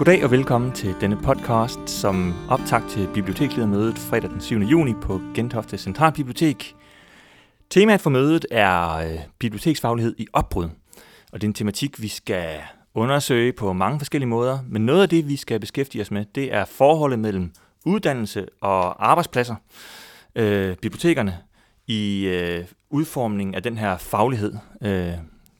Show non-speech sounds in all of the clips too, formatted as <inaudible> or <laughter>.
Goddag og velkommen til denne podcast, som optag til bibliotekledermødet fredag den 7. juni på Gentofte Centralbibliotek. Temaet for mødet er øh, biblioteksfaglighed i opbrud, og det er en tematik, vi skal undersøge på mange forskellige måder, men noget af det, vi skal beskæftige os med, det er forholdet mellem uddannelse og arbejdspladser, øh, bibliotekerne, i øh, udformningen af den her faglighed, øh,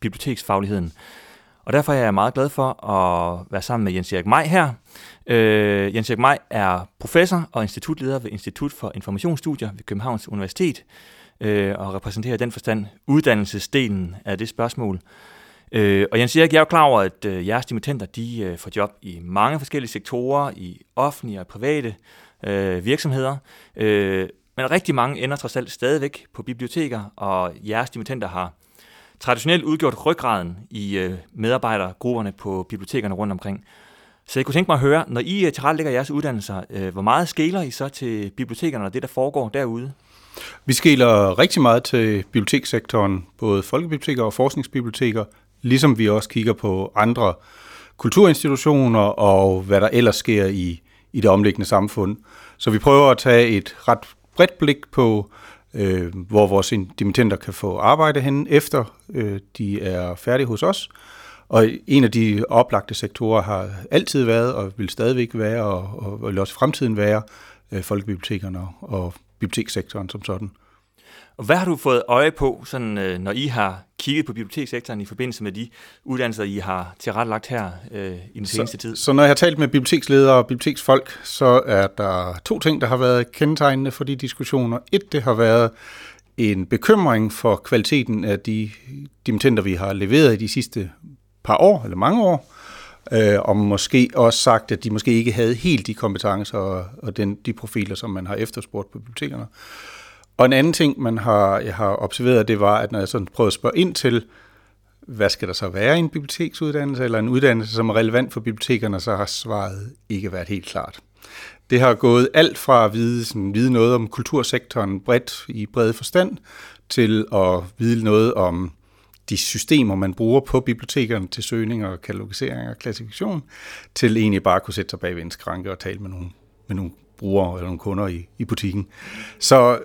biblioteksfagligheden. Og derfor er jeg meget glad for at være sammen med Jens Erik Maj her. Øh, Jens Erik Maj er professor og institutleder ved Institut for Informationsstudier ved Københavns Universitet, øh, og repræsenterer i den forstand uddannelsesdelen af det spørgsmål. Øh, og Jens Erik, jeg er jo klar over, at øh, jeres dimittenter de, øh, får job i mange forskellige sektorer, i offentlige og private øh, virksomheder. Øh, men rigtig mange ender trods alt stadigvæk på biblioteker, og jeres dimittenter har traditionelt udgjort ryggraden i øh, medarbejdergrupperne på bibliotekerne rundt omkring. Så jeg kunne tænke mig at høre, når I øh, tilrettelægger jeres uddannelser, øh, hvor meget skæler I så til bibliotekerne og det, der foregår derude? Vi skæler rigtig meget til bibliotekssektoren, både folkebiblioteker og forskningsbiblioteker, ligesom vi også kigger på andre kulturinstitutioner og hvad der ellers sker i, i det omliggende samfund. Så vi prøver at tage et ret bredt blik på, øh, hvor vores dimittenter kan få arbejde hen efter øh, de er færdige hos os. Og en af de oplagte sektorer har altid været og vil stadigvæk være, og, og vil også i fremtiden være, øh, folkebibliotekerne og bibliotekssektoren som sådan. Og hvad har du fået øje på, sådan, øh, når I har kigget på bibliotekssektoren i forbindelse med de uddannelser, I har tilrettelagt her øh, i den seneste så, tid? Så når jeg har talt med biblioteksledere og biblioteksfolk, så er der to ting, der har været kendetegnende for de diskussioner. Et, det har været en bekymring for kvaliteten af de dimittenter, vi har leveret i de sidste par år, eller mange år, øh, og måske også sagt, at de måske ikke havde helt de kompetencer og, og den, de profiler, som man har efterspurgt på bibliotekerne. Og en anden ting, man har, jeg har observeret, det var, at når jeg sådan prøvede at spørge ind til, hvad skal der så være i en biblioteksuddannelse, eller en uddannelse, som er relevant for bibliotekerne, så har svaret ikke været helt klart. Det har gået alt fra at vide, sådan, vide noget om kultursektoren bredt i bred forstand, til at vide noget om de systemer, man bruger på bibliotekerne til søgning og katalogisering og klassifikation, til egentlig bare at kunne sætte sig bag ved en skranke og tale med nogle, med nogle brugere eller nogle kunder i, i butikken. Så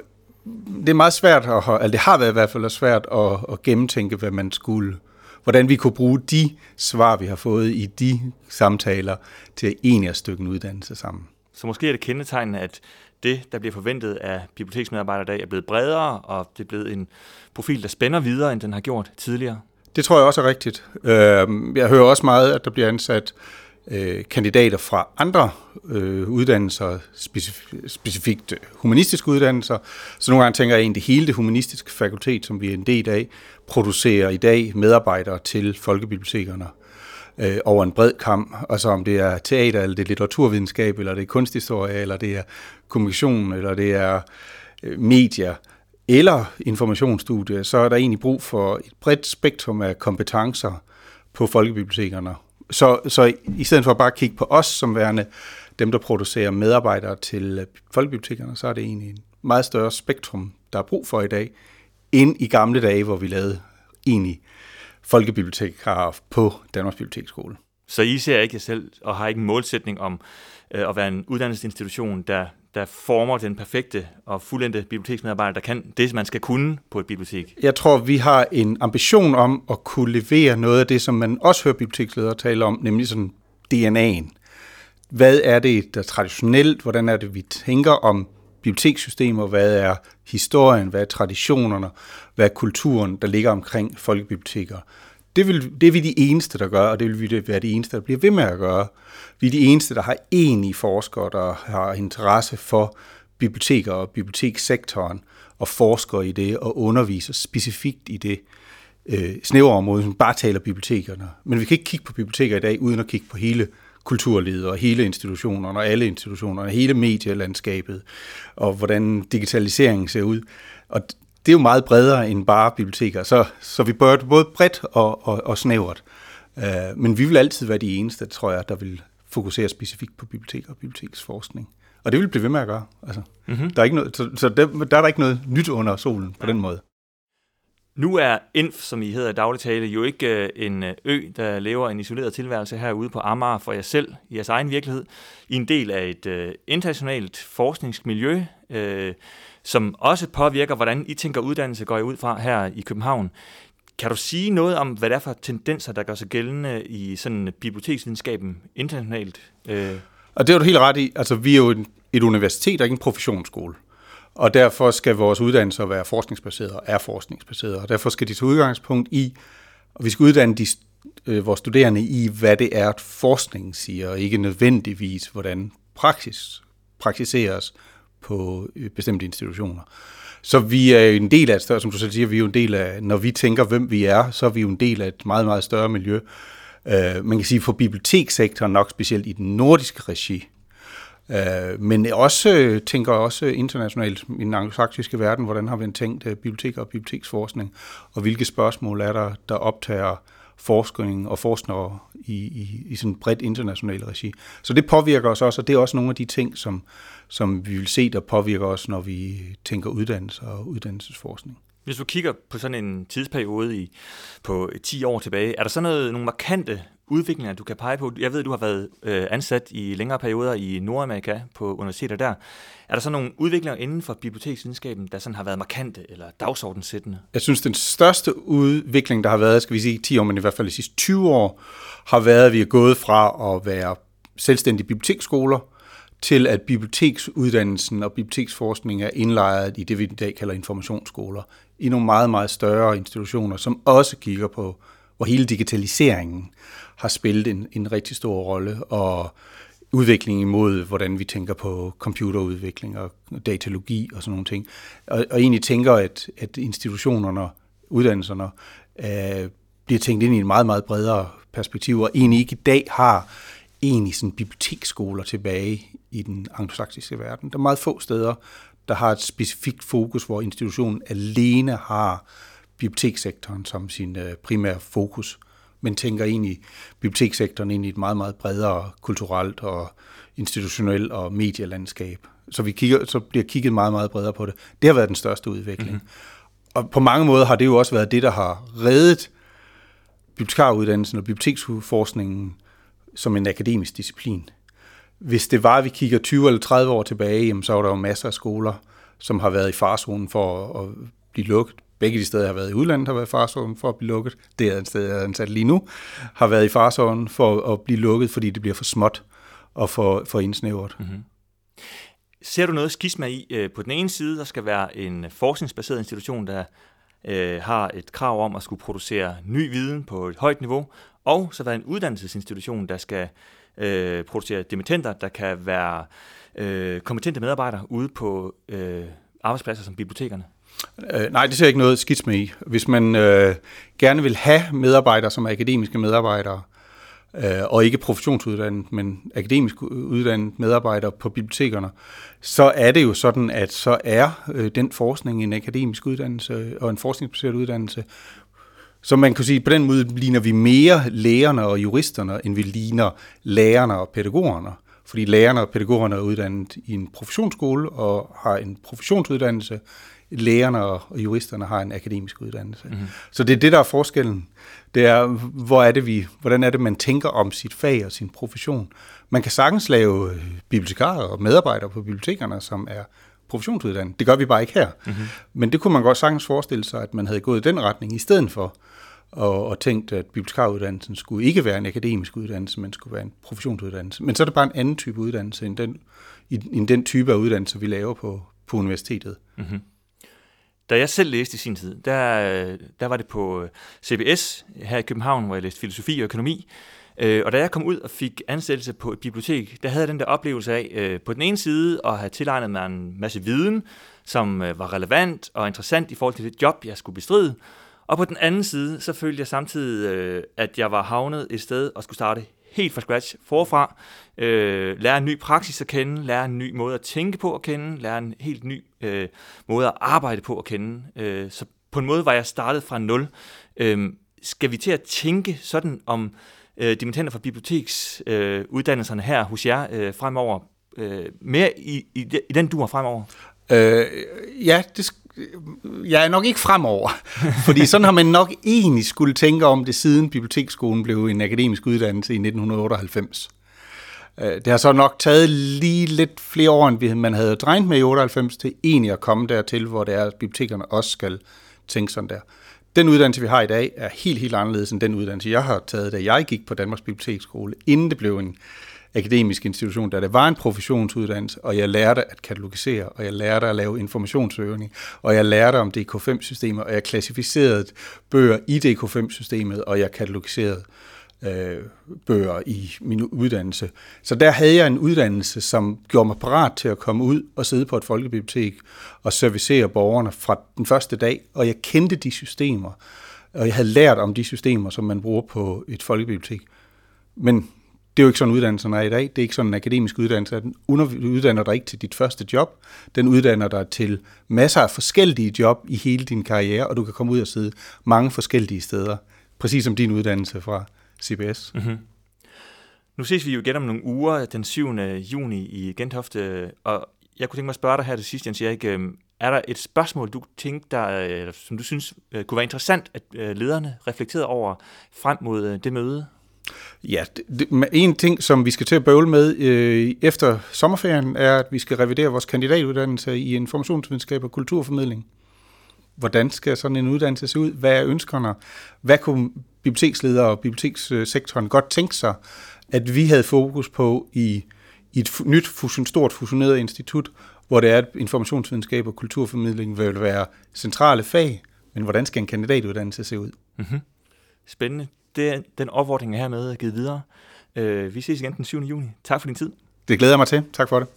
det er meget svært, at, eller det har været i hvert fald svært at, at gennemtænke, hvad man skulle, hvordan vi kunne bruge de svar, vi har fået i de samtaler, til at egentlig at stykke en uddannelse sammen. Så måske er det kendetegnende, at det, der bliver forventet af biblioteksmedarbejdere i dag, er blevet bredere, og det er blevet en profil, der spænder videre, end den har gjort tidligere. Det tror jeg også er rigtigt. Øhm, jeg hører også meget, at der bliver ansat øh, kandidater fra andre øh, uddannelser, specif- specifikt humanistiske uddannelser. Så nogle gange tænker jeg egentlig, at hele det humanistiske fakultet, som vi er en del af, producerer i dag medarbejdere til folkebibliotekerne øh, over en bred kamp. og så om det er teater, eller det er litteraturvidenskab, eller det er kunsthistorie, eller det er kommunikation, eller det er øh, medier, eller informationsstudie, så er der egentlig brug for et bredt spektrum af kompetencer på folkebibliotekerne. Så, så i stedet for bare at kigge på os som værende dem, der producerer medarbejdere til øh, folkebibliotekerne, så er det egentlig en meget større spektrum, der er brug for i dag, end i gamle dage, hvor vi lavede egentlig folkebibliotekarer på Danmarks Biblioteksskole. Så I ser ikke jer selv og har ikke en målsætning om øh, at være en uddannelsesinstitution, der, der former den perfekte og fuldendte biblioteksmedarbejder, der kan det, man skal kunne på et bibliotek? Jeg tror, vi har en ambition om at kunne levere noget af det, som man også hører biblioteksledere tale om, nemlig sådan DNA'en. Hvad er det, der er traditionelt? Hvordan er det, vi tænker om bibliotekssystemer? Hvad er historien? Hvad er traditionerne? Hvad er kulturen, der ligger omkring folkebiblioteker? Det, vil, det er vi de eneste, der gør, og det vil vi være de eneste, der bliver ved med at gøre. Vi er de eneste, der har enige forskere, der har interesse for biblioteker og bibliotekssektoren, og forsker i det og underviser specifikt i det øh, snævre område, som bare taler bibliotekerne. Men vi kan ikke kigge på biblioteker i dag, uden at kigge på hele kulturlivet og hele institutionerne og alle institutionerne, hele medielandskabet og hvordan digitaliseringen ser ud. Og det er jo meget bredere end bare biblioteker, så, så vi bør både bredt og, og, og snævert. Uh, men vi vil altid være de eneste, tror jeg, der vil fokusere specifikt på biblioteker og biblioteksforskning. Og det vil blive ved med at gøre. Altså, mm-hmm. der er ikke noget, så så der, der er der ikke noget nyt under solen på den måde. Nu er INF, som I hedder i dagligtale, jo ikke øh, en øh, ø, der lever en isoleret tilværelse herude på Amager for jer selv, i jeres egen virkelighed. I en del af et øh, internationalt forskningsmiljø, øh, som også påvirker, hvordan I tænker uddannelse, går I ud fra her i København. Kan du sige noget om, hvad det er for tendenser, der gør sig gældende i sådan biblioteksvidenskaben internationalt? Øh? Og det er du helt ret i. Altså, vi er jo et universitet og ikke en professionsskole. Og derfor skal vores uddannelser være forskningsbaseret og er forskningsbaseret. Og derfor skal de tage udgangspunkt i, og vi skal uddanne de, øh, vores studerende i, hvad det er, at forskningen siger, og ikke nødvendigvis, hvordan praksis praktiseres på øh, bestemte institutioner. Så vi er en del af et større, som du selv siger, vi er jo en del af, når vi tænker, hvem vi er, så er vi jo en del af et meget, meget større miljø. Øh, man kan sige, for bibliotekssektoren nok specielt i den nordiske regi, Øh, men også tænker også internationalt i den anglosaksiske verden, hvordan har vi tænkt øh, bibliotek og biblioteksforskning, og hvilke spørgsmål er der, der optager forskning og forskere i, i, i sådan bredt internationalt regi. Så det påvirker os også, og det er også nogle af de ting, som, som vi vil se, der påvirker os, når vi tænker uddannelse og uddannelsesforskning. Hvis du kigger på sådan en tidsperiode i, på 10 år tilbage, er der så noget, nogle markante udviklinger, du kan pege på? Jeg ved, du har været øh, ansat i længere perioder i Nordamerika på universiteter der. Er der så nogle udviklinger inden for biblioteksvidenskaben, der sådan har været markante eller dagsordenssættende? Jeg synes, den største udvikling, der har været, skal vi sige 10 år, men i hvert fald de sidste 20 år, har været, at vi er gået fra at være selvstændige biblioteksskoler til at biblioteksuddannelsen og biblioteksforskning er indlejret i det, vi i dag kalder informationsskoler, i nogle meget, meget større institutioner, som også kigger på, hvor hele digitaliseringen har spillet en, en rigtig stor rolle, og udvikling imod, hvordan vi tænker på computerudvikling og datalogi og sådan nogle ting. Og, og egentlig tænker, at, at institutionerne, uddannelserne, øh, bliver tænkt ind i en meget, meget bredere perspektiv, og egentlig ikke i dag har egentlig sådan biblioteksskoler tilbage i den anglosaksiske verden. Der er meget få steder, der har et specifikt fokus, hvor institutionen alene har bibliotekssektoren som sin øh, primære fokus, men tænker egentlig bibliotekssektoren ind i et meget, meget bredere kulturelt og institutionelt og medielandskab. Så, vi kigger, så bliver kigget meget, meget bredere på det. Det har været den største udvikling. Mm-hmm. Og på mange måder har det jo også været det, der har reddet bibliotekaruddannelsen og biblioteksforskningen som en akademisk disciplin. Hvis det var, at vi kigger 20 eller 30 år tilbage, jamen, så var der jo masser af skoler, som har været i farzonen for at, blive lukket. Begge de steder, jeg har været i udlandet, har været i farzonen for at blive lukket. Det er et sted, jeg er ansat lige nu, har været i farzonen for at blive lukket, fordi det bliver for småt og for, for indsnævret. Mm-hmm. Ser du noget skisma i? Øh, på den ene side, der skal være en forskningsbaseret institution, der øh, har et krav om at skulle producere ny viden på et højt niveau, og så være en uddannelsesinstitution, der skal øh, producere dimittenter, der kan være øh, kompetente medarbejdere ude på øh, arbejdspladser som bibliotekerne? Øh, nej, det ser jeg ikke noget skidt med i. Hvis man øh, gerne vil have medarbejdere som er akademiske medarbejdere, øh, og ikke professionsuddannet, men akademisk uddannet medarbejdere på bibliotekerne, så er det jo sådan, at så er øh, den forskning en akademisk uddannelse øh, og en forskningsbaseret uddannelse, så man kan sige, at på den måde ligner vi mere lærerne og juristerne, end vi ligner lærerne og pædagogerne. Fordi lærerne og pædagogerne er uddannet i en professionsskole og har en professionsuddannelse. Lærerne og juristerne har en akademisk uddannelse. Mm-hmm. Så det er det, der er forskellen. Det er, hvor er det vi, hvordan er det, man tænker om sit fag og sin profession. Man kan sagtens lave bibliotekarer og medarbejdere på bibliotekerne, som er professionsuddannet. Det gør vi bare ikke her. Mm-hmm. Men det kunne man godt sagtens forestille sig, at man havde gået i den retning i stedet for og, og tænkt, at bibliotekaruddannelsen skulle ikke være en akademisk uddannelse, men skulle være en professionsuddannelse. Men så er det bare en anden type uddannelse, end den, end den type af uddannelse, vi laver på, på universitetet. Mm-hmm. Da jeg selv læste i sin tid, der, øh, der var det på øh, CBS her i København, hvor jeg læste filosofi og økonomi. Øh, og da jeg kom ud og fik ansættelse på et bibliotek, der havde jeg den der oplevelse af, på den ene side at have tilegnet mig en masse viden, som var relevant og interessant i forhold til det job, jeg skulle bestride. Og på den anden side, så følte jeg samtidig, at jeg var havnet et sted og skulle starte helt fra scratch forfra, øh, lære en ny praksis at kende, lære en ny måde at tænke på at kende, lære en helt ny øh, måde at arbejde på at kende. Øh, så på en måde var jeg startet fra nul. Øh, skal vi til at tænke sådan om øh, dimittenter fra biblioteksuddannelserne øh, her hos jer øh, fremover, øh, mere i, i, i den duer fremover? Øh, ja, det, ja, nok ikke fremover. <laughs> Fordi sådan har man nok egentlig skulle tænke om det, siden biblioteksskolen blev en akademisk uddannelse i 1998. Øh, det har så nok taget lige lidt flere år, end man havde regnet med i 98, til egentlig at komme dertil, hvor det er, at bibliotekerne også skal tænke sådan der. Den uddannelse, vi har i dag, er helt, helt anderledes end den uddannelse, jeg har taget, da jeg gik på Danmarks Biblioteksskole, inden det blev en akademisk institution, da det var en professionsuddannelse, og jeg lærte at katalogisere, og jeg lærte at lave informationssøgning, og jeg lærte om DK5-systemer, og jeg klassificerede bøger i DK5-systemet, og jeg katalogiserede øh, bøger i min uddannelse. Så der havde jeg en uddannelse, som gjorde mig parat til at komme ud og sidde på et folkebibliotek og servicere borgerne fra den første dag, og jeg kendte de systemer, og jeg havde lært om de systemer, som man bruger på et folkebibliotek. Men det er jo ikke sådan, uddannelsen er i dag. Det er ikke sådan en akademisk uddannelse. Den uddanner dig ikke til dit første job. Den uddanner dig til masser af forskellige job i hele din karriere, og du kan komme ud og sidde mange forskellige steder. Præcis som din uddannelse fra CBS. Mm-hmm. Nu ses vi jo igen om nogle uger, den 7. juni i Gentofte, og jeg kunne tænke mig at spørge dig her til sidst, Jens Erik, øhm, er der et spørgsmål, du tænkte, der, eller øh, som du synes øh, kunne være interessant, at øh, lederne reflekterede over frem mod det møde? Ja, det, det, en ting, som vi skal til at bøvle med øh, efter sommerferien, er, at vi skal revidere vores kandidatuddannelse i informationsvidenskab og kulturformidling. Hvordan skal sådan en uddannelse se ud? Hvad er ønskerne? Hvad kunne biblioteksledere og bibliotekssektoren godt tænke sig, at vi havde fokus på i, i et nyt fusion, stort fusioneret institut, hvor det er, at informationsvidenskab og kulturformidling vil være centrale fag, men hvordan skal en kandidatuddannelse se ud? Mm-hmm. Spændende. Det den opfordring, er hermed givet videre. Øh, vi ses igen den 7. juni. Tak for din tid. Det glæder jeg mig til. Tak for det.